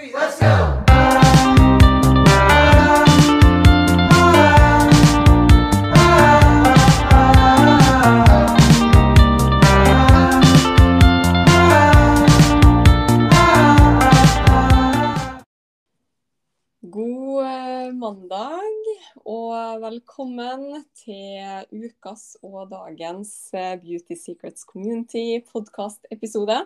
God eh, mandag og velkommen til ukas og dagens eh, Beauty Secrets Community podkast-episode.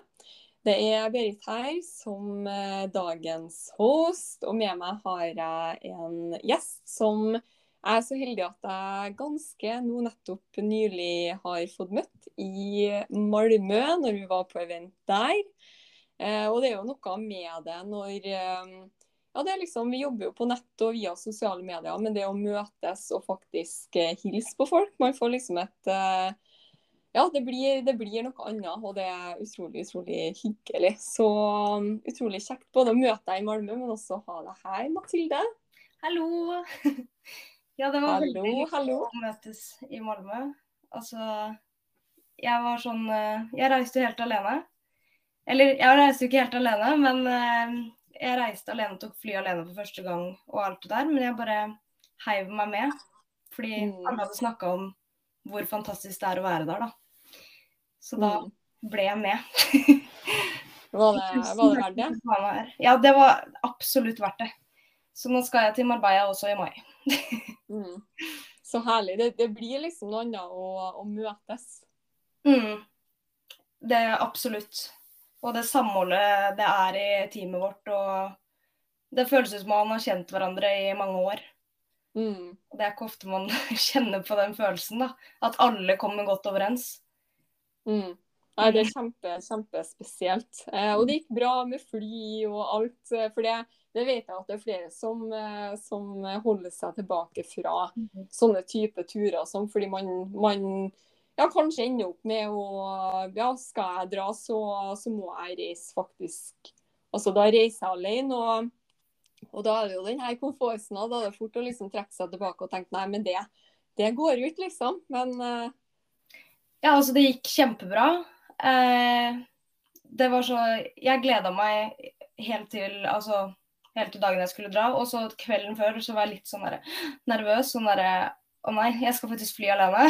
Det er Berit her som eh, dagens host, og med meg har jeg en gjest som jeg er så heldig at jeg ganske nå nettopp nylig har fått møtt i Malmö når vi var på event der. Eh, Og det er jo noe med det når eh, ja, det er liksom, Vi jobber jo på nett og via sosiale medier, men det å møtes og faktisk hilse på folk Man får liksom et Ja, det blir, det blir noe annet, og det er utrolig, utrolig hyggelig. Så um, utrolig kjekt både å møte deg i Malmö, men også ha deg her, Mathilde. Hallo! Ja, det var Hallo, veldig hallo. å møtes i Malmö. Altså, jeg var sånn eh, Jeg reiste jo helt alene. Eller, jeg reiste jo ikke helt alene, men eh, jeg reiste alene, tok fly alene for første gang og alt det der. Men jeg bare heiv meg med. Fordi Mm. alle hadde snakka om hvor fantastisk det er å være der, da. Så da Mm. ble jeg med. Var det, var det verdt det? Ja, det var absolutt verdt det. Så nå skal jeg til Marbella også i mai. Mm. Så herlig. Det, det blir liksom noe annet å, å møtes. Mm. Det er absolutt. Og det samholdet det er i teamet vårt. Og det føles ut som man har kjent hverandre i mange år. Mm. Det er ikke ofte man kjenner på den følelsen, da. At alle kommer godt overens. Mm. Nei, det er kjempe, kjempespesielt. Eh, og det gikk bra med fly og alt. eh, For det, det vet jeg at det er flere som, eh, som holder seg tilbake fra sånne type turer. Som, fordi man, man ja, kanskje ender opp med å Ja, skal jeg dra, så, så må jeg reise faktisk. Altså da reiser jeg alene. og og da er det jo den her komforten, og da er det fort å liksom trekke seg tilbake og tenke nei, men det, det går ut, liksom. Men eh, Ja, altså det gikk kjempebra. Eh, det var så Jeg gleda meg helt til altså helt til dagen jeg skulle dra. Og så kvelden før så var jeg litt sånn der, nervøs. Sånn derre Å nei, jeg skal faktisk fly alene.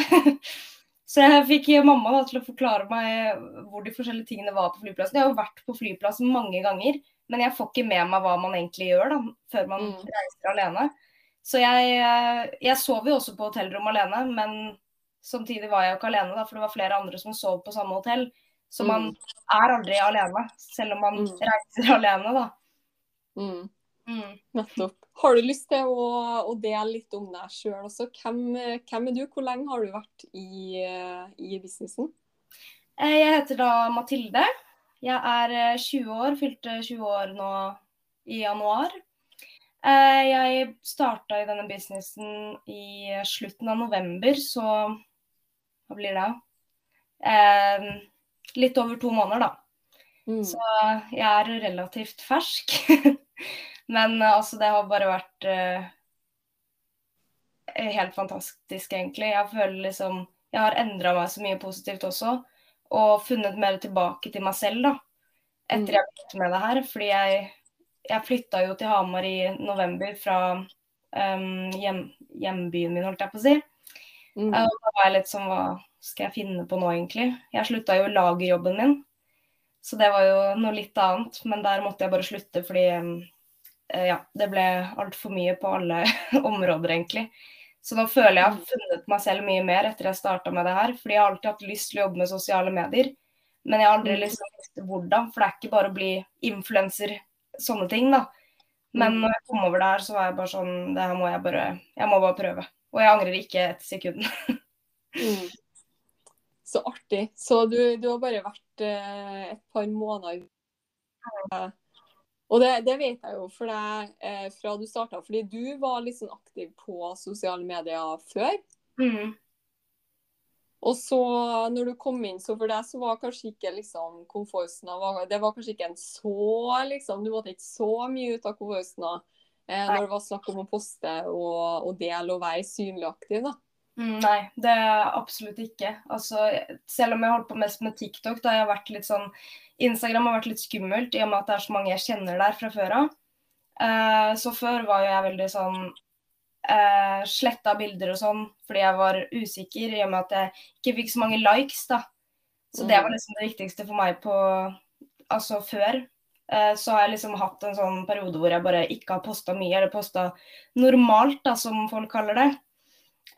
så jeg fikk mamma da, til å forklare meg hvor de forskjellige tingene var på flyplassen. Jeg har jo vært på flyplassen mange ganger, men jeg får ikke med meg hva man egentlig gjør da, før man Mm. reiser alene. Så jeg, eh, jeg sov jo også på hotellrom alene, men samtidig var jeg jo ikke alene, da, for det var flere andre som sov på samme hotell. Så man er aldri alene, selv om man Mm. reiser alene, da. mm. Mm. Nettopp. Har du lyst til å, å dele litt om deg sjøl også? Hvem, hvem er du? Hvor lenge har du vært i, eh, i businessen? Eh, Jeg heter da Mathilde. Jeg er eh, 20 år, fylte 20 år nå i januar. Eh, Jeg starta i denne businessen i slutten av november, så hva blir det? Eh, Litt over to måneder, da. Mm. Så jeg er relativt fersk. Men eh, altså, det har bare vært eh, helt fantastisk, egentlig. Jeg føler liksom Jeg har endra meg så mye positivt også. Og funnet mer tilbake til meg selv, da. Etter Mm. jeg begynte med det her. Fordi jeg, jeg flytta jo til Hamar i november fra um, hjem, hjembyen min, holdt jeg på å si. Mm. Uh, da var jeg litt sånn, hva skal jeg finne på nå egentlig? Jeg slutta jo lagerjobben min, så det var jo noe litt annet. Men der måtte jeg bare slutte fordi uh, ja, det ble altfor mye på alle områder egentlig. Så nå føler jeg har funnet meg selv mye mer etter jeg starta med det her. Fordi jeg har alltid hatt lyst til å jobbe med sosiale medier, men jeg har aldri Mm. liksom visst hvordan. For det er ikke bare å bli influenser, sånne ting, da. Men Mm. når jeg kom over der, så var jeg bare sånn Det her må jeg bare Jeg må bare prøve. Og jeg angrer ikke et sekund. Mm. Så artig. Så du, du har bare vært eh, et par måneder Og det, det vet jeg jo for deg eh, fra du starta, fordi du var litt sånn aktiv på sosiale medier før. Mm. Og så når du kom inn, så for deg så var kanskje ikke liksom komfortsona Det var kanskje ikke en så liksom Du måtte ikke så mye ut av komfortsona eh, når det var snakk om å poste og, og dele og være synlig aktiv, da. Mm, nei, det er absolutt ikke. Altså, selv om jeg holdt på mest med TikTok, da har jeg vært litt sånn Instagram har vært litt skummelt i og med at det er så mange jeg kjenner der fra før av. Eh, så før var jo jeg veldig sånn eh, Sletta bilder og sånn fordi jeg var usikker i og med at jeg ikke fikk så mange likes, da. Så det var Mm. liksom det viktigste for meg på Altså før. Eh, så har jeg liksom hatt en sånn periode hvor jeg bare ikke har posta mye, eller posta normalt, da, som folk kaller det.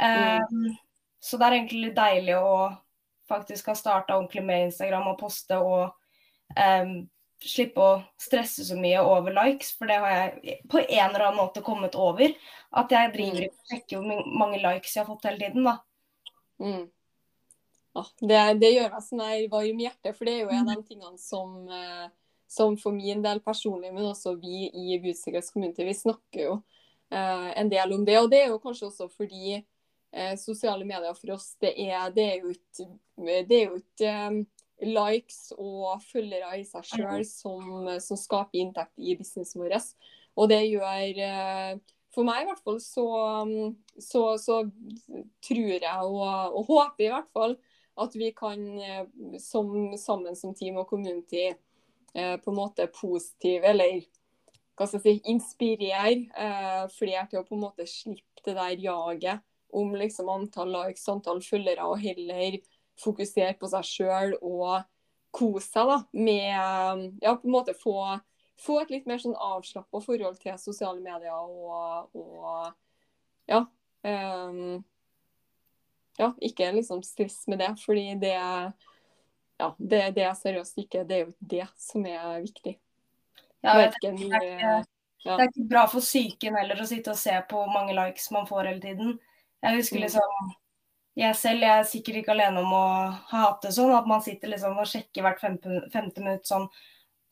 Eh, Så det er egentlig litt deilig å faktisk ha starta ordentlig med Instagram og poste og um, slippe å stresse så mye over likes, for det har jeg på en eller annen måte kommet over. At jeg driver ikke og sjekker hvor mange likes jeg har fått hele tiden, da. Mm. Ja, det, det gjør meg sånn her varm i hjertet, for det er jo en av de tingene som, eh, som for min del personlig, men også vi i Beauty kommune, vi snakker jo eh, en del om det. Og det er jo kanskje også fordi eh, sosiale medier for oss, det er, det er jo ikke, det eh, likes og følgere i seg sjøl som, som skaper inntekt i businessen vår. Og det gjør eh, for meg i hvert fall så, så, så tror jeg og, og håper i hvert fall at vi kan eh, som, sammen som team og community på en måte positive, eller hva skal jeg si, inspirere eh, flere til å på en måte slippe det der jaget om liksom antall likes, antall følgere, og heller fokusere på seg sjøl og kose seg da, med ja, på en måte få, få et litt mer sånn avslappa forhold til sosiale medier og, og ja. Um, ja, ikke liksom stress med det, fordi det ja, det, det er seriøst ikke Det er jo ikke det som er viktig. Ja, Verken det er ikke- Det er ikke bra for psyken heller å sitte og se på hvor mange likes man får hele tiden. Jeg husker Mm. liksom Jeg selv jeg er sikkert ikke alene om å ha hatt det sånn, at man sitter liksom og sjekker hvert femte, femte minutt sånn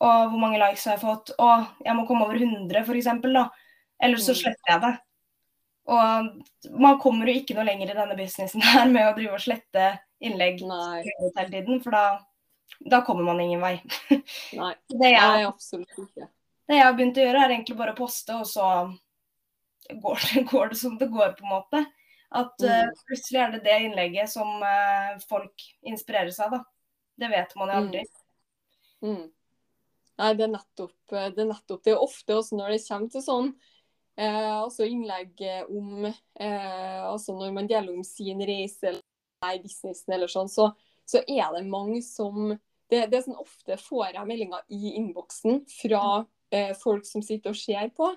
Og hvor mange likes har jeg fått? Og jeg må komme over 100, for eksempel, da. Eller så Mm. sletter jeg det. Og man kommer jo ikke noe lenger i denne businessen her med å drive og slette innlegg hele tiden, for da, da kommer man ingen vei. Nei, Det jeg nei, absolutt ikke. det jeg har begynt å gjøre, er egentlig bare å poste, og så går det, går det som det går, på en måte. At mm. uh, plutselig er det det innlegget som uh, folk inspireres av, da. Det vet man jo aldri. Mm. Nei, det er nettopp det. Er nettopp. det er ofte også når det kommer til sånn eh, altså innlegg om eh, altså Når man deler om sin reise eller businessen eller sånn, så, så er det mange som det, det er sånn Ofte får jeg meldinger i innboksen fra eh, folk som sitter og ser på,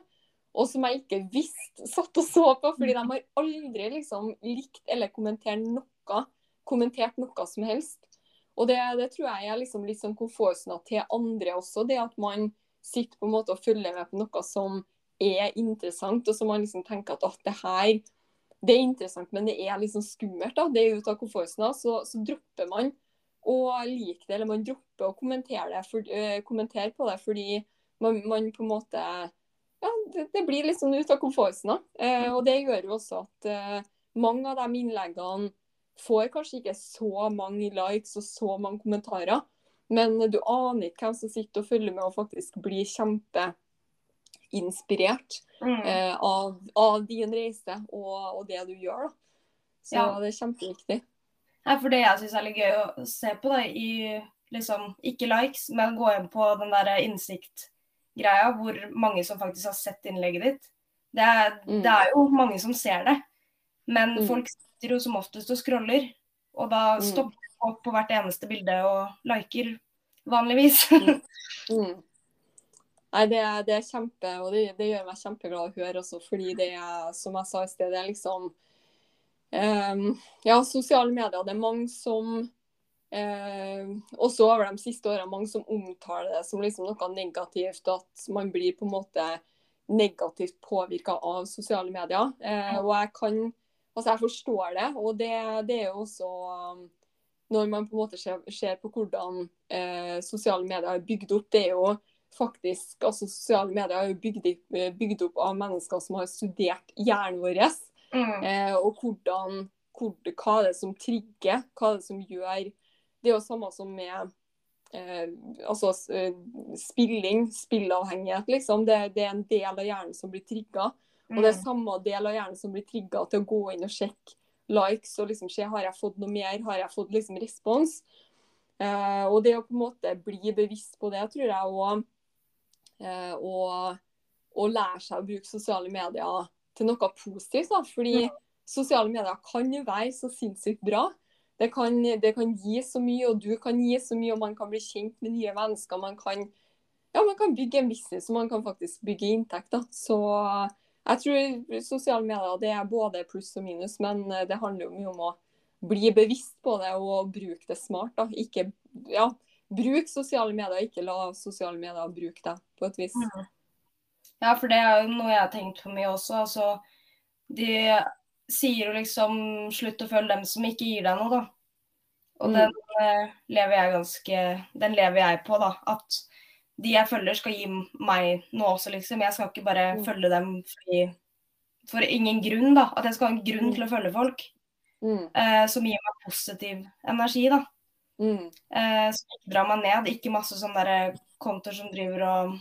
og som jeg ikke visste satt og så på, fordi de har aldri liksom likt eller kommentert noe, kommentert noe som helst. Og det, det tror jeg er liksom litt sånn komfortsona til andre også. Det at man sitter på en måte og følger med på noe som er interessant, og som man liksom tenker at at det her det er interessant, men det er liksom skummelt. da, Det er ut av komfortsona. Så, så dropper man å like det, eller man dropper å kommentere, det for, øh, kommentere på det fordi man, man på en måte Ja, det, det blir litt sånn ut av komfortsona. Uh, og det gjør jo også at uh, mange av de innleggene får kanskje ikke så mange likes og så mange kommentarer, men du aner ikke hvem som sitter og følger med og faktisk blir kjempeinspirert Mm. eh, av, av din reise og, og det du gjør. da. Så Ja. det er kjempeviktig. Ja, for det jeg syns er litt gøy å se på, da, i liksom ikke likes, men gå inn på den der innsikt-greia, hvor mange som faktisk har sett innlegget ditt. Det er, Mm. det er jo mange som ser det, men Mm. folk sitter jo som oftest og scroller. Og da Mm. stopper opp på hvert eneste bilde og liker, vanligvis. Mm. Nei, det, det er kjempe, og det, det gjør meg kjempeglad å høre også, fordi det er, som jeg sa i sted, det er liksom um, Ja, sosiale medier, det er mange som Uh, Også over de siste årene, mange som omtaler det som liksom noe negativt, at man blir på en måte negativt påvirka av sosiale medier. Uh, og jeg kan Altså, jeg forstår det, og det, det er jo også når man på en måte ser, ser på hvordan uh, sosiale medier er bygd opp, det er jo faktisk altså Sosiale medier er jo bygd, bygd opp av mennesker som har studert hjernen vår. Mm. Eh, og hvordan, hvor, hva er det som trigger, hva er det som gjør Det er jo samme som med eh, altså, eh, spilling, spillavhengighet, liksom. Det, det er en del av hjernen som blir trigga. Og det er Mm. samme del av hjernen som blir trigga til å gå inn og sjekke likes og liksom se har jeg fått noe mer, har jeg fått liksom respons. Eh, og det å på en måte bli bevisst på det, tror jeg òg. Eh, og, og lære seg å bruke sosiale medier til noe positivt. Da. Fordi sosiale medier kan være så sinnssykt bra. Det kan, det kan gi så mye, og du kan gi så mye, og man kan bli kjent med nye mennesker. Man kan, ja, man kan bygge en business, og man kan faktisk bygge inntekt. Da. Så jeg tror sosiale medier det er både pluss og minus, men eh, det handler jo mye om å bli bevisst på det og bruke det smart. Da. Ikke, ja, bruk sosiale medier, ikke la sosiale medier bruke deg på et vis. Ja, for det er jo noe jeg har tenkt på mye også. Altså, de sier jo liksom slutt å følge dem som ikke gir deg noe, da. Og Mm. den eh, lever jeg ganske Den lever jeg på, da. At de jeg følger skal gi meg noe også, liksom. Jeg skal ikke bare Mm. følge dem fordi for ingen grunn, da. At jeg skal ha en grunn Mm. til å følge folk Mm, eh, som gir meg positiv energi, da. Mm, Eh, så ikke drar meg ned. Ikke masse sånne der kontoer som driver og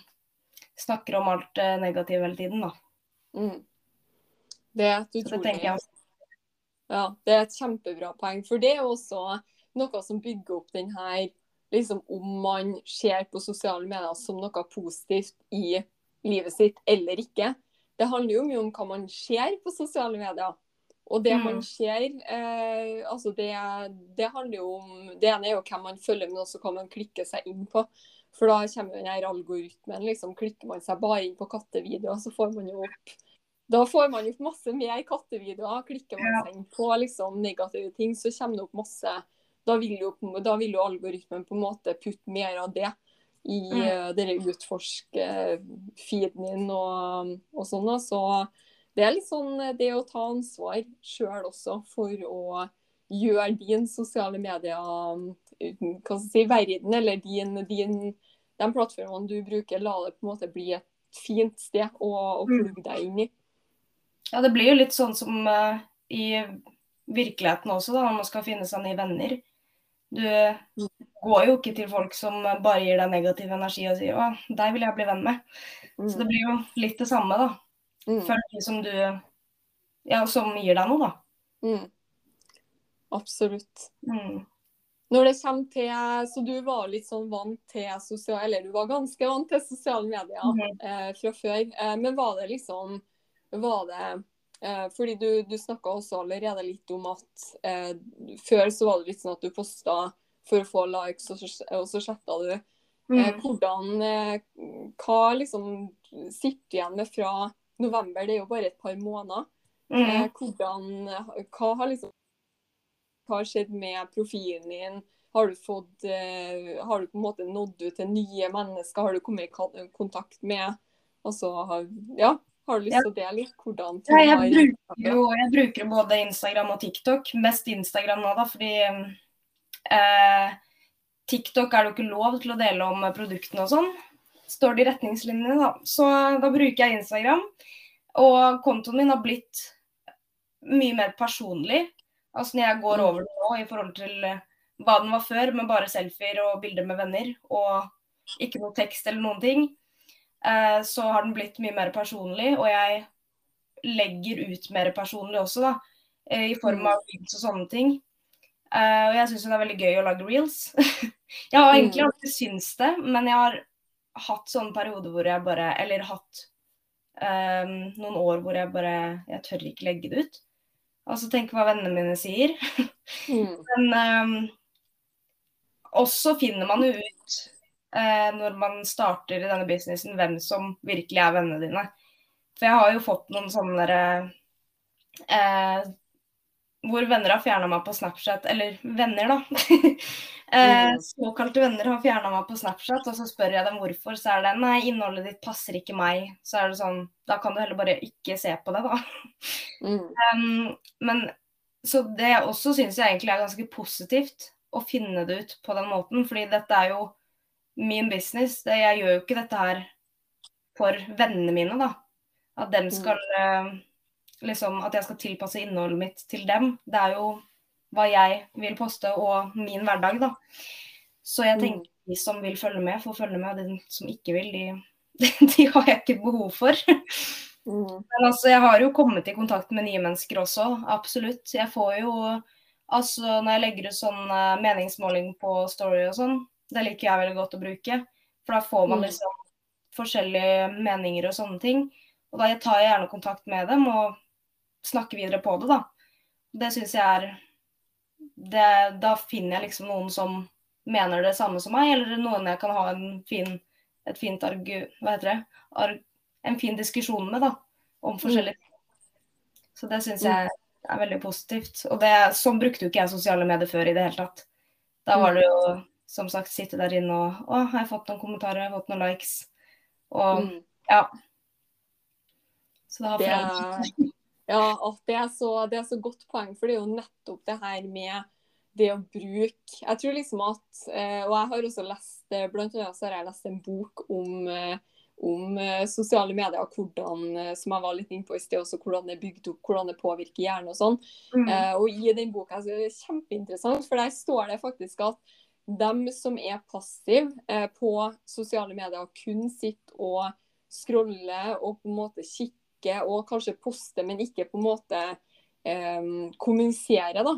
snakker om alt eh, negativt hele tiden, da. mm. Det er et utrolig det. Ja, det er et kjempebra poeng. For det er også noe som bygger opp den her liksom Om man ser på sosiale medier som noe positivt i livet sitt eller ikke. Det handler jo mye om hva man ser på sosiale medier. Og det Mm. man ser eh, altså det, det handler jo om Det ene er jo hvem man følger, men også hva man klikker seg inn på. For da kommer jo den her algoritmen. liksom Klikker man seg bare inn på kattevideoer, så får man jo opp da får man jo opp masse mer kattevideoer. Klikker man seg inn på liksom, negative ting, så kommer det opp masse Da vil jo, da vil jo algoritmen på en måte putte mer av det i Mm. uh, dere utforsk-feeden din og, og sånn. Så det er litt sånn eh, det å ta ansvar sjøl også for å gjøre din sosiale medier jeg si, verden, eller din, din, de plattformene du bruker, la det på en måte bli et fint sted å, å Mm. plugge deg inn i. Ja, det blir jo litt sånn som uh, i virkeligheten også, da, når man skal finne seg nye venner. Du går jo ikke til folk som bare gir deg negativ energi og sier 'Å, deg vil jeg bli venn med'. Så det blir jo litt det samme, da. Mm. Følg de som du Ja, som gir deg noe, da. Mm. Absolutt. Mm. Når det kommer til Så du var litt sånn vant til sosial Eller du var ganske vant til sosiale medier mm. eh, fra før. Eh, men var det liksom Var det eh, Fordi du, du snakka også allerede litt om at eh, før så var det litt sånn at du posta for å få likes, og så, og så chatta du. Eh, Mm. hvordan eh, Hva liksom sitter igjen med fra november? Det er jo bare et par måneder. Eh, Mm. hvordan, hva har liksom hva har skjedd med profilen din? Har du, fått, eh, har du på en måte nådd ut til nye mennesker? Har du kommet i kontakt med altså, har, Ja, har du lyst til å dele litt hvordan Ja, jeg har bruker jo jeg bruker både Instagram og TikTok. Mest Instagram nå, da, fordi eh, TikTok er det jo ikke lov til å dele om produktene og sånn. Står det i retningslinjene, da. Så da bruker jeg Instagram. Og kontoen min har blitt mye mer personlig. Altså når jeg går Mm. over det nå i forhold til eh, hva den var før, med bare selfier og bilder med venner, og ikke noe tekst eller noen ting, eh, så har den blitt mye mer personlig. Og jeg legger ut mer personlig også, da. eh, I form Mm. av reels og sånne ting. Og jeg syns det er veldig gøy å lage reels. jeg har egentlig Mm. alltid syntes det, men jeg har hatt sånne perioder hvor jeg bare Eller hatt um, noen år hvor jeg bare Jeg tør ikke legge det ut. Altså tenk hva vennene mine sier. Mm, Men um, også finner man jo ut uh, når man starter i denne businessen, hvem som virkelig er vennene dine. For jeg har jo fått noen sånne derre eh, Hvor venner har fjerna meg på Snapchat, eller venner, da. eh, Mm. såkalte venner har fjerna meg på Snapchat, og så spør jeg dem hvorfor, så er det nei, innholdet ditt passer ikke meg. Så er det sånn, da kan du heller bare ikke se på det, da. mm, Um, men så det også syns jeg egentlig er ganske positivt å finne det ut på den måten, fordi dette er jo min business. Det, jeg gjør jo ikke dette her for vennene mine, da. At dem skal eh, liksom At jeg skal tilpasse innholdet mitt til dem. Det er jo hva jeg vil poste og min hverdag, da. Så jeg tenker de som vil følge med, får følge med. De som ikke vil, de, de har jeg ikke behov for. Mm. Men altså, jeg har jo kommet i kontakt med nye mennesker også, absolutt. Jeg får jo Altså, når jeg legger ut sånn eh, meningsmåling på Story og sånn, det liker jeg veldig godt å bruke. For da får man Mm. liksom forskjellige meninger og sånne ting. Og da tar jeg gjerne kontakt med dem og snakker videre på det, da. Det syns jeg er det, Da finner jeg liksom noen som mener det samme som meg, eller noen jeg kan ha en fin, et fint argu... Hva heter det? Ar, en fin diskusjon med, da. Om forskjellige ting. Så det syns jeg er veldig positivt. Og det, sånn brukte jo ikke jeg sosiale medier før i det hele tatt. Da var det jo som sagt sitte der inne og Å, har jeg fått noen kommentarer, har jeg fått noen likes? Og Mm. ja. Så det har forandret seg. Ja, det er, så, det er så godt poeng, for det er jo nettopp det her med det å bruke Jeg tror liksom at eh, Og jeg har også lest eh, Blant annet så har jeg lest en bok om, eh, om sosiale medier, og hvordan, som jeg var litt inne på i sted, også hvordan det er bygd opp, hvordan det påvirker hjernen og sånn. Mm. Og i den boka så er det kjempeinteressant, for der står det faktisk at dem som er passive på sosiale medier, kun sitter og scroller og på en måte kikker og kanskje poste, men ikke på en måte eh, kommunisere, da,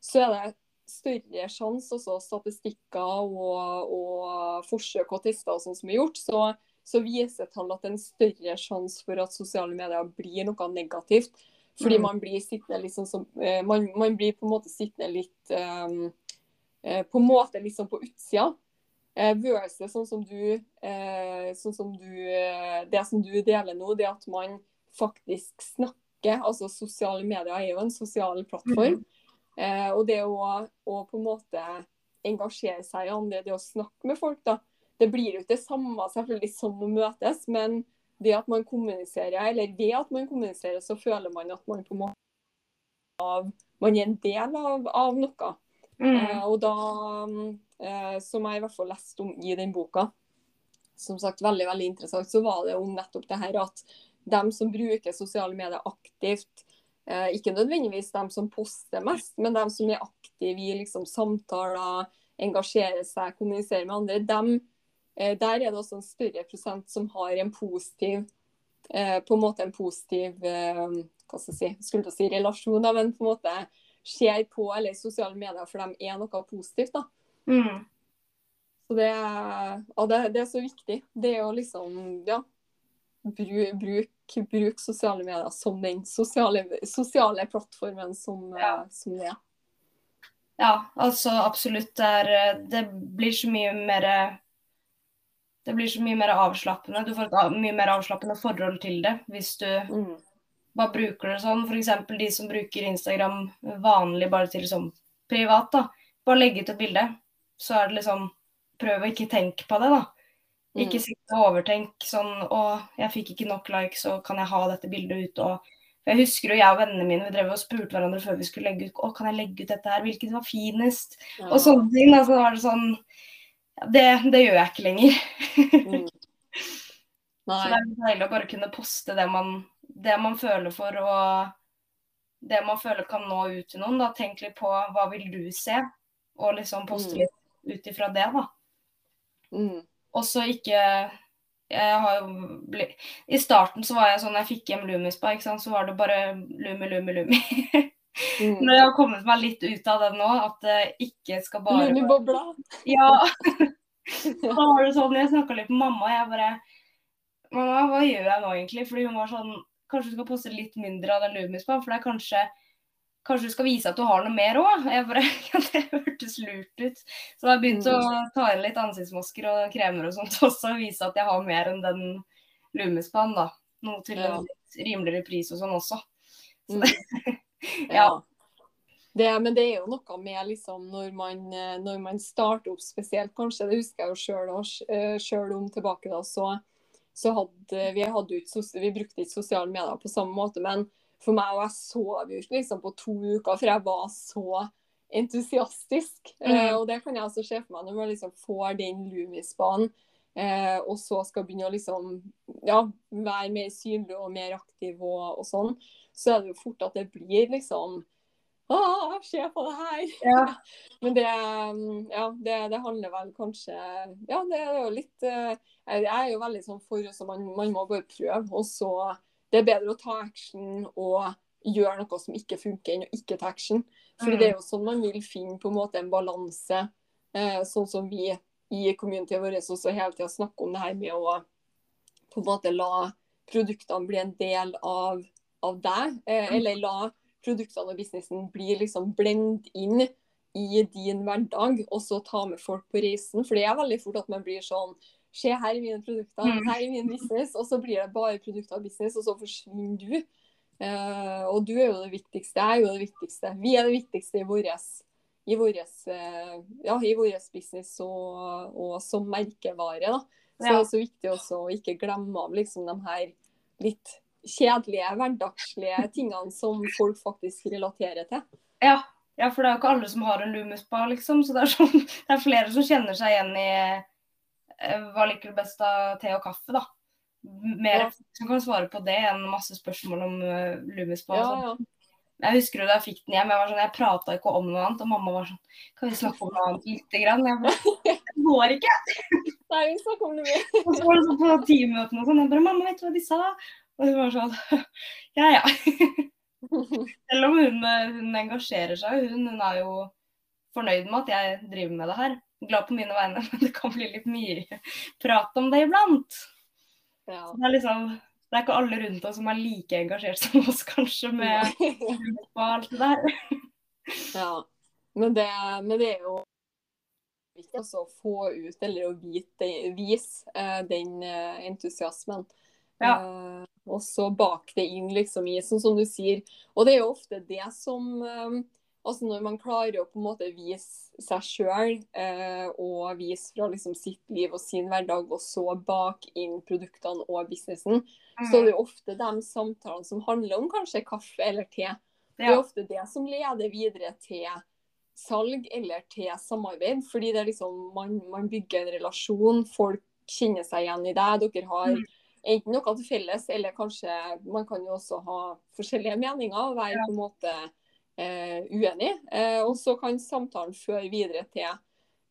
så er det større sjanse, også statistikker og, og forsøk og tester og sånn som er gjort, så, så viser tall at det er en større sjanse for at sosiale medier blir noe negativt. Fordi Mm. man blir sittende liksom som eh, man, man blir på en måte sittende litt eh, På en måte liksom på utsida. Versus sånn som du, sånn som du Det som du deler nå, det at man faktisk snakker. Altså sosiale medier er jo en sosial plattform. Eh, og det å, å på en måte engasjere seg i andre, det å snakke med folk, da. Det blir jo ikke det samme selvfølgelig som å møtes, men det at man kommuniserer, eller ved at man kommuniserer, så føler man at man på en måte av, man er en del av, av noe. Mm. Eh, og da, eh, som jeg i hvert fall leste om i den boka, som sagt veldig veldig interessant, så var det om nettopp det her at dem som bruker sosiale medier aktivt, eh, ikke nødvendigvis dem som poster mest, men dem som er aktive i liksom, samtaler, engasjerer seg, kommuniserer med andre, dem, eh, der er det også en større prosent som har en positiv eh, på en måte en positiv eh, hva skal jeg si, skulle si relasjon, da, men på en måte ser på eller sosiale medier for dem er noe positivt. da. Mm. Så det, ja, det, det er så viktig. Det er jo liksom, ja Bruk, bruk, bruk sosiale medier som den sosiale, sosiale plattformen som, Ja. eh, som det er. Ja, altså absolutt. Det, er, det blir så mye mer Det blir så mye mer avslappende. Du får et mye mer avslappende forhold til det hvis du Mm. bare bruker det sånn. F.eks. de som bruker Instagram vanlig bare til sånn privat. da. Bare legge ut et bilde. Så er det liksom Prøv å ikke tenke på det, da. Ikke Mm. sitte og overtenke sånn Å, jeg fikk ikke nok likes, og kan jeg ha dette bildet ut? Og jeg husker jo jeg og vennene mine vi drev og spurte hverandre før vi skulle legge ut Å, kan jeg legge ut dette her? Hvilket var finest? Ja. Og sånne ting. Da, så var det sånn ja, det, det gjør jeg ikke lenger. Mm. Så det er deilig å bare kunne poste det man, det man føler for, og det man føler kan nå ut til noen. Da. Tenk litt på hva vil du se, og liksom poste Mm. litt ut ifra det, da. Mm. Og så ikke jeg har jo bli, I starten så var jeg sånn, jeg fikk hjem Lumispa, ikke sant, så var det bare Lumi, Lumi, Lumi. Mm. Når jeg har kommet meg litt ut av det nå, at det ikke skal bare Lumibobla. Ja. Da var det sånn, jeg snakka litt med mamma, og jeg bare Mamma, hva gjør jeg nå egentlig? Fordi hun var sånn Kanskje du skal poste litt mindre av den Lumispa, for det er kanskje Kanskje du skal vise at du har noe mer òg? Ja, det hørtes lurt ut. Så jeg begynt å ta inn litt ansiktsmasker og kremer og sånt også, og vise at jeg har mer enn den Lumespan, da. Noe til Ja. en rimeligere pris og sånn også. Mm. Ja. Det, men det er jo noe med liksom når man, eh, når man starter opp spesielt, kanskje, det husker jeg jo sjøl sjøl om tilbake da, så, så hadde vi hadde ut, vi brukte ikke sosiale medier på samme måte, men for meg, og jeg sov jo ikke liksom på to uker, for jeg var så entusiastisk. Mm. Eh, og det kan jeg også se for meg når man liksom får den Lumisbanen, eh, og så skal begynne å liksom, ja, være mer synlig og mer aktiv og, og sånn, så er det jo fort at det blir liksom Å, se på det her! Ja. Men det, um, ja, det, det handler vel kanskje Ja, det er jo litt eh, Jeg er jo veldig sånn for så man, man må bare prøve. Og så det er bedre å ta action og gjøre noe som ikke funker, enn å ikke ta action. For Mm. det er jo sånn man vil finne på en måte en balanse, eh, sånn som vi i communityet vårt også hele tida snakker om det her med å på en måte la produktene bli en del av, av deg, eh, eller la produktene og businessen bli liksom blend inn i din hverdag, og så ta med folk på reisen. For det er veldig fort at man blir sånn Se, her er mine produkter, Mm. her er min business. Og så blir det bare produkter og business, og så forsvinner du. Uh, og du er jo det viktigste. Jeg er jo det viktigste. Vi er det viktigste i vår i våres, eh, ja, i våres business og, og som merkevare. Da. Så Ja. det er også viktig også å ikke glemme av liksom, de her litt kjedelige, hverdagslige tingene som folk faktisk relaterer til. Ja, ja, for det er jo ikke alle som har en Loomis-bar, liksom. Så det er, sånn, det er flere som kjenner seg igjen i hva liker du best av te og kaffe, da. Mer Ja. som kan svare på det enn masse spørsmål om uh, Loomis-spa. Ja, sånn. ja. Jeg husker jo da jeg fikk den hjem, jeg, var sånn, jeg prata ikke om noe annet. Og mamma var sånn Kan vi snakke om noe annet lite grann? Jeg bare, det går ikke. Nei, vi snakker om det mye. Og så var det sånn på teammøtene og sånn. Jeg bare Mamma, vet du hva de sa? Og hun var sånn Ja ja. Selv om hun, eh, hun engasjerer seg, hun, hun er jo fornøyd med at jeg driver med det her. Glad på mine vegne, men det kan bli litt mye prat om det iblant. Ja. Det er liksom det er ikke alle rundt oss som er like engasjert som oss, kanskje, med og alt det der. ja. Men det, men det er jo viktig å få ut, eller å vite, vise eh, den eh, entusiasmen. Ja. Eh, og så bak det inn liksom i, sånn som du sier. Og det er jo ofte det som Altså når man klarer å på en måte vise seg sjøl eh, og vise fra liksom sitt liv og sin hverdag, og så bak inn produktene og businessen, så er det jo ofte de samtalene som handler om kanskje kaffe eller te. Det er Ja. ofte det som leder videre til salg eller til samarbeid. Fordi det er liksom, man, man bygger en relasjon, folk kjenner seg igjen i deg. Dere har Mm. enten noe til felles, eller kanskje man kan jo også ha forskjellige meninger og være på en måte eh, uenig. Eh, og så kan samtalen føre videre til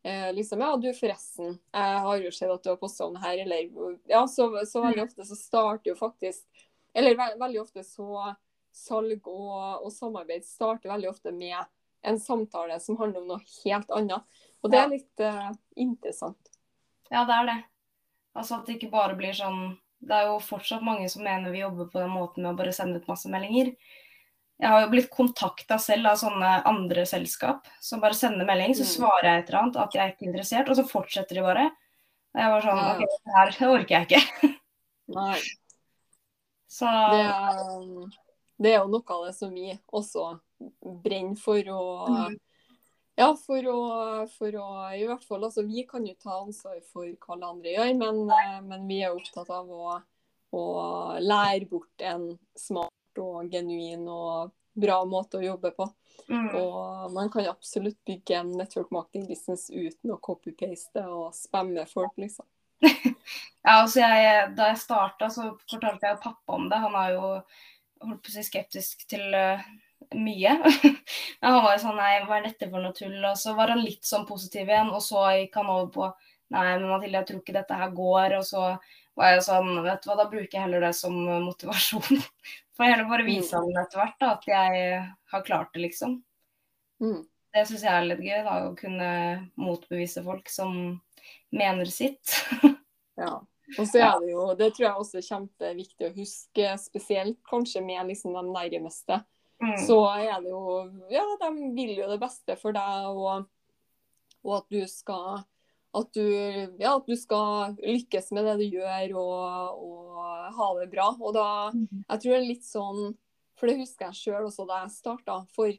eh, liksom, ja, du forresten, jeg har jo sett at du har posta om det her, eller Ja, så, så veldig ofte så starter jo faktisk Eller ve veldig ofte så salg og, og samarbeid starter veldig ofte med en samtale som handler om noe helt annet. Og det er litt eh, interessant. Ja, det er det. Altså at det ikke bare blir sånn Det er jo fortsatt mange som mener vi jobber på den måten med å bare sende ut masse meldinger. Jeg har jo blitt kontakta selv av sånne andre selskap som bare sender melding, så Mm. svarer jeg et eller annet at jeg er ikke interessert, og så fortsetter de bare. Og jeg var sånn. OK, det her orker jeg ikke. Nei, Så det, er- det er jo noe av det som vi også brenner for å Mm. Ja, for å, for å i hvert fall altså, Vi kan jo ta ansvar for hva alle andre gjør, men, eh, men vi er opptatt av å, å lære bort en og genuin og bra måte å jobbe på. mm. Og man kan absolutt bygge en network marketing business uten å copy-paste og spamme folk, liksom. Ja, altså jeg, Da jeg starta, så fortalte jeg pappa om det. Han er jo holdt på å si skeptisk til uh, mye. Men han var jo sånn Nei, hva er dette for noe tull? Og så var han litt sånn positiv igjen, og så gikk han over på Nei, men Mathilde, jeg tror ikke dette her går. Og så var jeg sånn Vet du hva, da bruker jeg heller det som motivasjon. Får jeg heller bare vise ham etter hvert da, at jeg har klart det, liksom. Mm. Det syns jeg er litt gøy, da, å kunne motbevise folk som mener sitt. Ja. Og så er det jo, det tror jeg også er kjempeviktig å huske, spesielt kanskje med liksom de nærmeste. Mm. Så er det jo Ja, de vil jo det beste for deg, og, og at du skal at du, ja, at du skal lykkes med det du gjør og, og ha det bra. Og da, jeg tror det er litt sånn For det husker jeg sjøl også da jeg starta for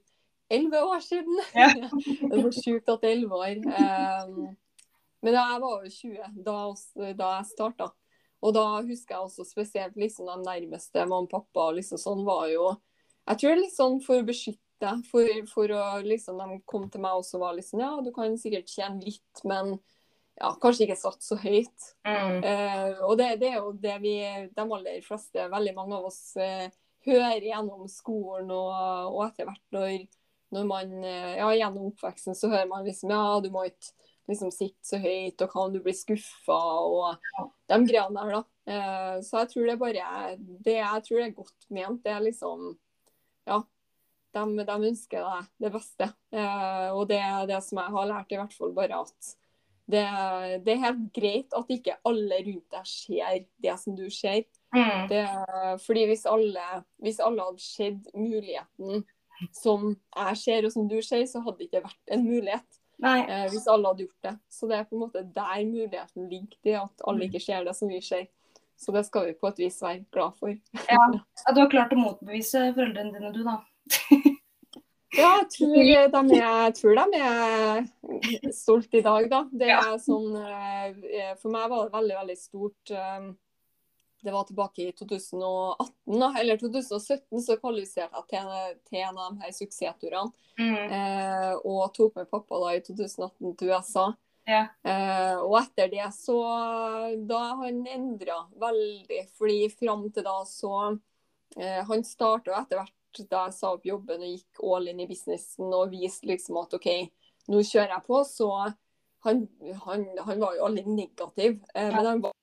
elleve år siden. Ja. det er så sjukt at det er elleve år. Um, men da jeg var jo 20 da, da jeg starta. Og da husker jeg også spesielt liksom de nærmeste, mamma og pappa, liksom sånn var jo Jeg tror det er litt sånn for å beskytte, for, for å liksom De kom til meg også og var liksom Ja, du kan sikkert tjene litt, men ja, kanskje ikke satt så høyt. Mm. Eh, og det, det er jo det vi, de aller fleste, veldig mange av oss, eh, hører gjennom skolen og, og etter hvert når, når man eh, Ja, gjennom oppveksten så hører man liksom Ja, du må ikke liksom sitte så høyt, og kan du bli skuffa, og de greiene der, da. Eh, så jeg tror det bare det, Jeg tror det er godt ment. Det er liksom Ja. De, de ønsker deg det beste. Eh, og det er det som jeg har lært, i hvert fall bare at det, det er helt greit at ikke alle rundt deg ser det som du ser. Mm. Det, fordi hvis alle, hvis alle hadde sett muligheten som jeg ser og som du ser, så hadde det ikke vært en mulighet. Eh, hvis alle hadde gjort det. Så det er på en måte der muligheten ligger, det at alle ikke ser det som vi ser. Så det skal vi på et vis være glad for. Ja. ja, Du har klart å motbevise foreldrene dine, du, da. Ja, jeg tror de er, tror de er stolt i dag, da. Det er sånn, eh, for meg var det veldig, veldig stort. eh, Det var tilbake i 2018, da, eller 2017, så kvalifiserte jeg til, til en av de her suksessturene. Mm. Eh, og tok med pappa da i 2018 til USA. Ja. Eh, og etter det så Da har han endra veldig. fordi fram til da så eh, Han starta etter hvert da jeg sa opp jobben og gikk all in i businessen og viste liksom at OK, nå kjører jeg på. Så han, han, han var jo aldri negativ, eh, men han var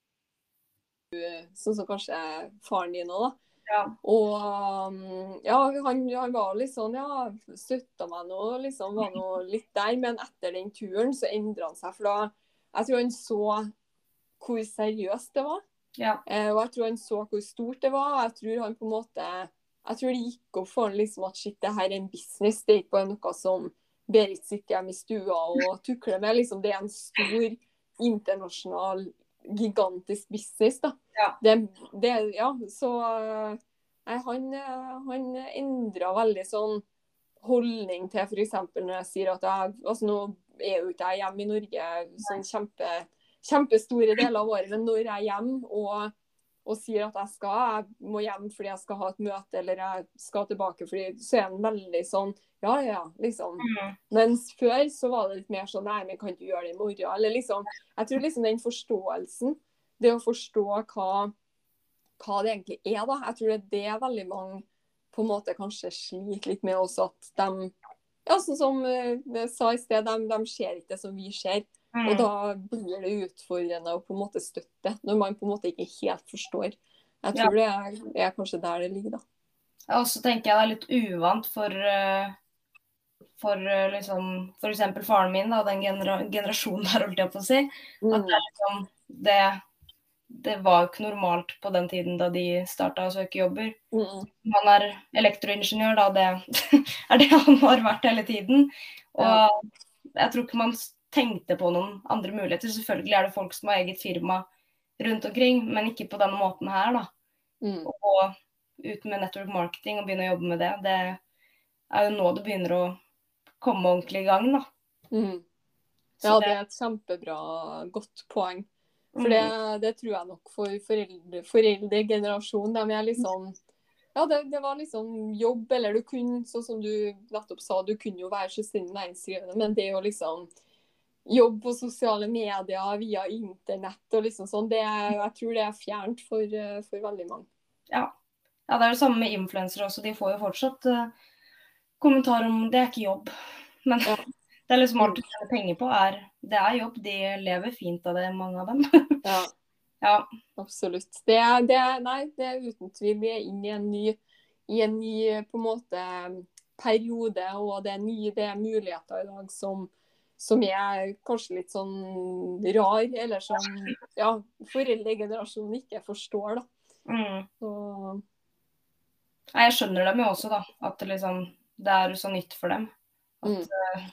sånn som kanskje faren din òg, da. Ja. Og um, ja, han, han var litt sånn, ja, støtta meg nå, liksom, var nå litt der. Men etter den turen så endra han seg. For da Jeg tror han så hvor seriøst det var. Ja. Eh, og jeg tror han så hvor stort det var. Jeg tror han på en måte Jeg tror det gikk opp for han liksom at shit, det her er en business. Det er ikke bare noe som Berit sitter hjemme i stua og tukler med. liksom Det er en stor internasjonal, gigantisk business. da. Ja. Det, det, ja, så eh, nei, han, eh, han endra veldig sånn holdning til f.eks. når jeg sier at jeg altså Nå er jo ikke jeg hjemme i Norge sånn kjempe, kjempestore deler av året, men når jeg er hjemme og, og sier at jeg skal, jeg må hjem fordi jeg skal ha et møte eller jeg skal tilbake, fordi, så er han veldig sånn ja, ja, liksom. Mm. Mens før så var det litt mer sånn Nei, men kan du gjøre det i morgen? Eller liksom Jeg tror liksom den forståelsen, det å forstå hva, hva det egentlig er, da. Jeg tror det er det veldig mange på en måte kanskje sliter litt med også, at de Ja, sånn som eh, jeg sa i sted, de, de ser ikke det som vi ser. Mm. Og da blir det utfordrende å på en måte støtte, når man på en måte ikke helt forstår. Jeg tror det er, er kanskje der det ligger, da. Ja, Og så tenker jeg det er litt uvant for eh, for eh, liksom f.eks. faren min, da, den genera generasjonen der, holdt jeg på å si. At det, er liksom, det, det var jo ikke normalt på den tiden da de starta å søke jobber. Mm. Han er elektroingeniør, da. Det er det han har vært hele tiden. Og jeg tror ikke man tenkte på noen andre muligheter. Selvfølgelig er det folk som har eget firma rundt omkring, men ikke på denne måten her, da. Mm. Å gå ut med network marketing og begynne å jobbe med det, det er jo nå det begynner å komme ordentlig i gang, da. Mm. Ja, det er et kjempebra, godt poeng. For det, Mm. det tror jeg nok for foreldre, foreldregenerasjonen. De er liksom Ja, det, det var liksom jobb, eller du kunne, sånn som du nettopp sa, du kunne jo være selvstendig næringsdrivende, men det jo liksom jobb på sosiale medier via internett og liksom sånn, det, jeg tror det er fjernt for, eh, for veldig mange. Ja, det er det samme med influensere også. De får jo fortsatt uh, kommentar om det er ikke jobb. Men Ja. det er liksom alt du tjener penger på, er det er jobb. De lever fint av det, mange av dem. Ja, ja. absolutt. Det det nei, det er uten tvil. Vi er inne i en ny, i en ny på en måte periode, og det er nye det er muligheter i dag som, som er kanskje litt sånn rar, eller som ja, foreldregenerasjonen ikke forstår. da. Mm. Så, Nei, Jeg skjønner dem jo også, da. At det liksom det er så nytt for dem. At Mm. eh,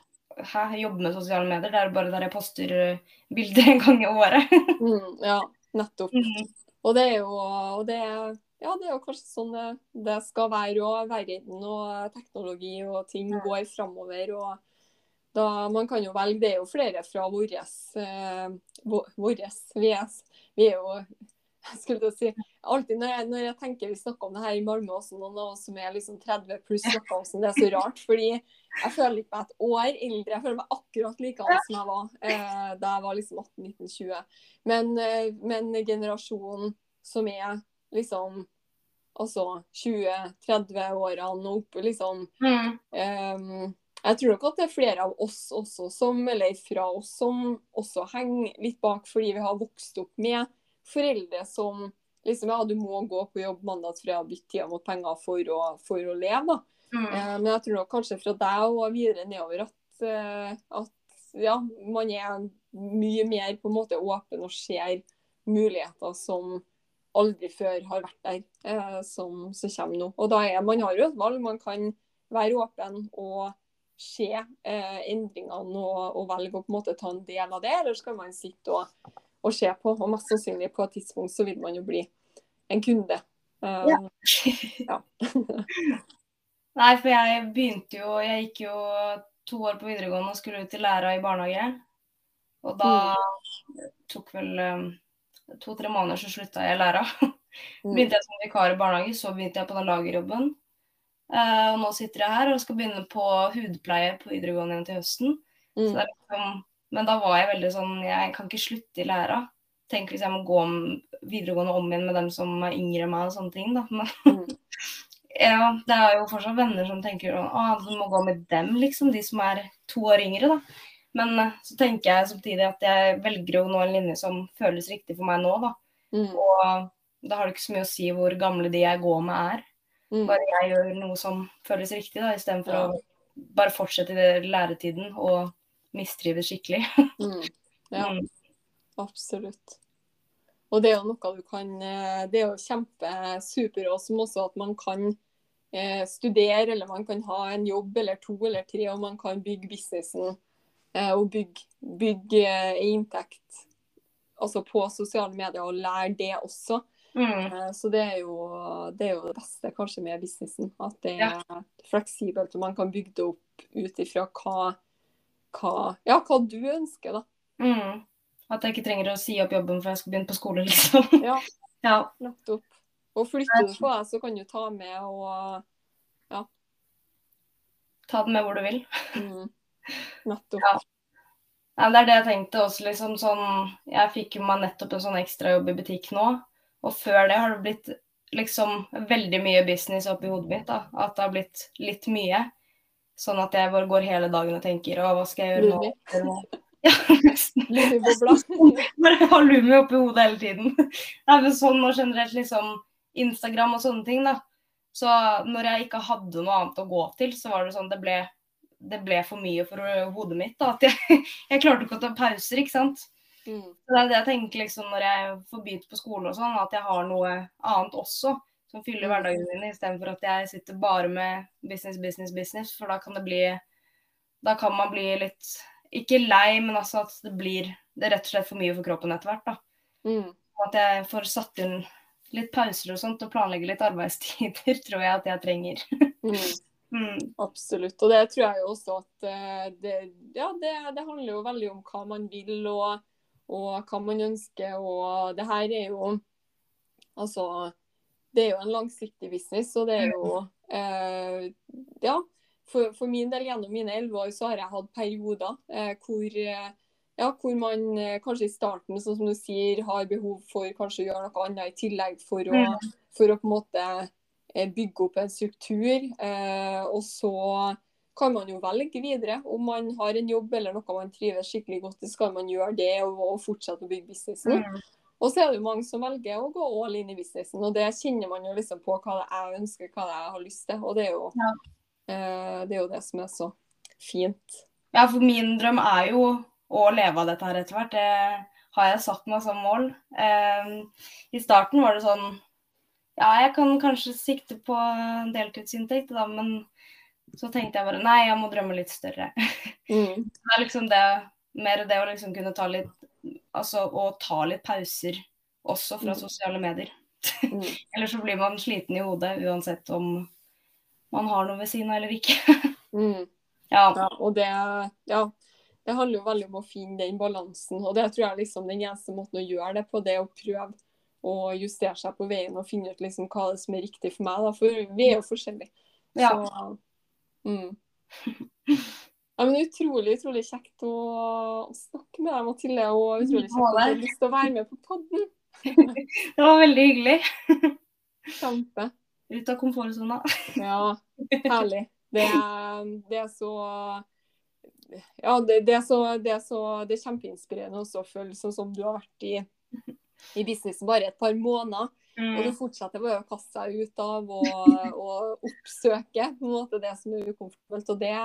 hæ, jeg jobber med sosiale medier, det er bare der jeg poster eh, bilder en gang i året. mm, ja, nettopp. Mm. Og det er jo og det er, ja, det er jo kanskje sånn det, det skal være òg. Verden og teknologi og ting går framover. Og da man kan jo velge. Det er jo flere fra våres eh, vå- vi, er, vi er jo jeg skulle si, alltid når jeg, når jeg tenker vi snakker om det her i Malmö, også noen av oss som er liksom 30 pluss, snakker om sånn, det er så rart. fordi jeg føler ikke meg et år eldre. Jeg føler meg akkurat like gammel som jeg var eh, da jeg var liksom 18-19-20. Men, eh, men generasjonen som er liksom altså 20-30-årene og oppe liksom Mm. Ehm, jeg tror nok at det er flere av oss også som, eller fra oss som også henger litt bak fordi vi har vokst opp med foreldre som liksom ja, du må gå på jobb mandag til fredag, bytte tida mot penger for å, for å leve. da. Mm. Eh, men jeg tror nok kanskje fra deg og videre nedover at, eh, at ja, man er mye mer på en måte åpen og ser muligheter som aldri før har vært der, eh, som, som kommer nå. Og da er man har jo et valg. Man kan være åpen og se eh, endringene og, og velge å på en måte ta en del av det, eller skal man sitte og, og se på. Og mest sannsynlig på et tidspunkt så vil man jo bli en kunde. Eh, ja. Nei, for jeg begynte jo Jeg gikk jo to år på videregående og skulle ut i læra i barnehage. Og da tok vel um, to-tre måneder så slutta jeg i læra. Mm. Begynte jeg som vikar i barnehage, så begynte jeg på den lagerjobben. Eh, og nå sitter jeg her og skal begynne på hudpleie på videregående igjen til høsten. Så Mm. liksom, men da var jeg veldig sånn Jeg kan ikke slutte i læra. Tenk hvis jeg må gå om videregående om igjen med dem som er yngre enn meg og sånne ting, da. Men Mm. ja, det er jo fortsatt venner som tenker sånn Å, du må gå med dem, liksom. De som er to år yngre, da. Men eh, så tenker jeg samtidig at jeg velger jo nå en linje som føles riktig for meg nå, da. Mm. Og da har det ikke så mye å si hvor gamle de jeg går med er. Mm. Bare jeg gjør noe som føles riktig, da, istedenfor Ja. å bare fortsette i læretiden og mistrives skikkelig. Mm. Ja. Mm. Absolutt. Og det er jo noe du kan eh, Det er jo kjempesuper som også at man kan eh, studere, eller man kan ha en jobb eller to eller tre, og man kan bygge businessen eh, og bygge, bygge eh, inntekt altså på sosiale medier, og lære det også. Mm. Eh, Så det er, jo, det er jo det beste kanskje med businessen. At det er fleksibelt, og man kan bygge det opp ut ifra hva, hva, ja, hva du ønsker, da. Mm. At jeg ikke trenger å si opp jobben før jeg skal begynne på skole, liksom. Ja. Ja. Nettopp. Og flytter du på deg, så kan du ta med og Ta den med hvor du vil. mm, Nettopp. Ja. Ja, det er det jeg tenkte også, liksom sånn Jeg fikk jo meg nettopp en sånn ekstrajobb i butikk nå. Og før det har det blitt liksom veldig mye business oppi hodet mitt. da, At det har blitt litt mye. Sånn at jeg bare går hele dagen og tenker Å, hva skal jeg gjøre nå? Ja, nesten. Lummibobla. Bare ha Lumi oppi hodet hele tiden. Nei, men sånn og generelt liksom Instagram og sånne ting, da. Så når jeg ikke hadde noe annet å gå til, så var det sånn det ble, det ble for mye for hodet mitt. da, At jeg, jeg klarte ikke å ta pauser, ikke sant. Mm, Så det er det jeg tenker liksom når jeg får begynt på skolen og sånn, at jeg har noe annet også som fyller Mm. hverdagen min, istedenfor at jeg sitter bare med business, business, business. For da kan det bli Da kan man bli litt Ikke lei, men altså at det blir Det er rett og slett for mye for kroppen etter hvert. da. mm, At jeg får satt inn litt pauser og sånt, og planlegge litt arbeidstider, tror jeg at jeg trenger. mm, Mm. absolutt. Og det tror jeg jo også at eh, det, ja, det, det handler jo veldig om hva man vil og, og hva man ønsker. Og det her er jo Altså, det er jo en langsiktig business, og det er jo eh, Ja. For, for min del, gjennom mine elleve år, så har jeg hatt perioder eh, hvor eh, ja, hvor man eh, kanskje i starten, sånn som du sier, har behov for kanskje å gjøre noe annet i tillegg for å, for å på en måte eh, bygge opp en struktur. Eh, og så kan man jo velge videre. Om man har en jobb eller noe man trives skikkelig godt i, skal man gjøre det og, og fortsette å bygge businessen. Mm. Og så er det jo mange som velger å gå all in i businessen, og det kjenner man jo liksom på hva det er jeg ønsker, hva det er jeg har lyst til. Og det er jo, Ja. eh, det, er jo det som er så fint. Ja, for min drøm er jo å leve av dette her etter hvert. Det har jeg satt meg som mål. Eh, I starten var det sånn Ja, jeg kan kanskje sikte på deltidsinntekt, da, men så tenkte jeg bare nei, jeg må drømme litt større. Mm. Det er liksom det mer det å liksom kunne ta litt Altså å ta litt pauser også fra Mm. sosiale medier. Mm. Eller så blir man sliten i hodet uansett om man har noe ved siden av eller ikke. Mm. Ja. Ja, og det, ja, det handler jo veldig om å finne den balansen. Og det tror jeg liksom den eneste måten å gjøre det på, det er å prøve å justere seg på veien og finne ut liksom hva det er som er riktig for meg. Da. For vi er jo forskjellige. Ja. Mm. ja, men Utrolig utrolig kjekt å, å snakke med deg, Mathilde. Og utrolig kjekt at du har lyst til å være med på podden. Det var veldig hyggelig. Kjempe. Ut av komfortsona. Ja, herlig. Det, det er så Ja, det, det, er så, det, er så, det er kjempeinspirerende også å føle sånn som du har vært i, i businessen bare et par måneder. Og du Mm. fortsetter bare å kaste deg ut av og, og oppsøke på en måte det som er ukomfortabelt. Og det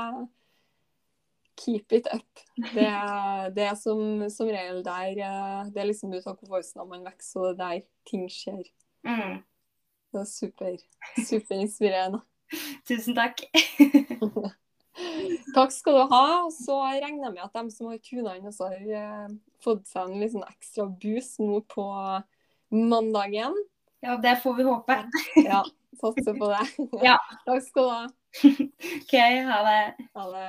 Keep it up. Det, det er som, som regel der eh, Det er liksom ut av komfortsonen man vokser, og det er der ting skjer. Mm. Det er super, superinspirerende. Tusen takk. Takk skal du ha. Og så regner jeg med at de som har tuna inn, også har eh, fått seg en sånn ekstra boost nå på mandagen. Ja, det får vi håpe. Ja, satser på det. Ja. Takk skal du ha. OK, ha det. Ha det.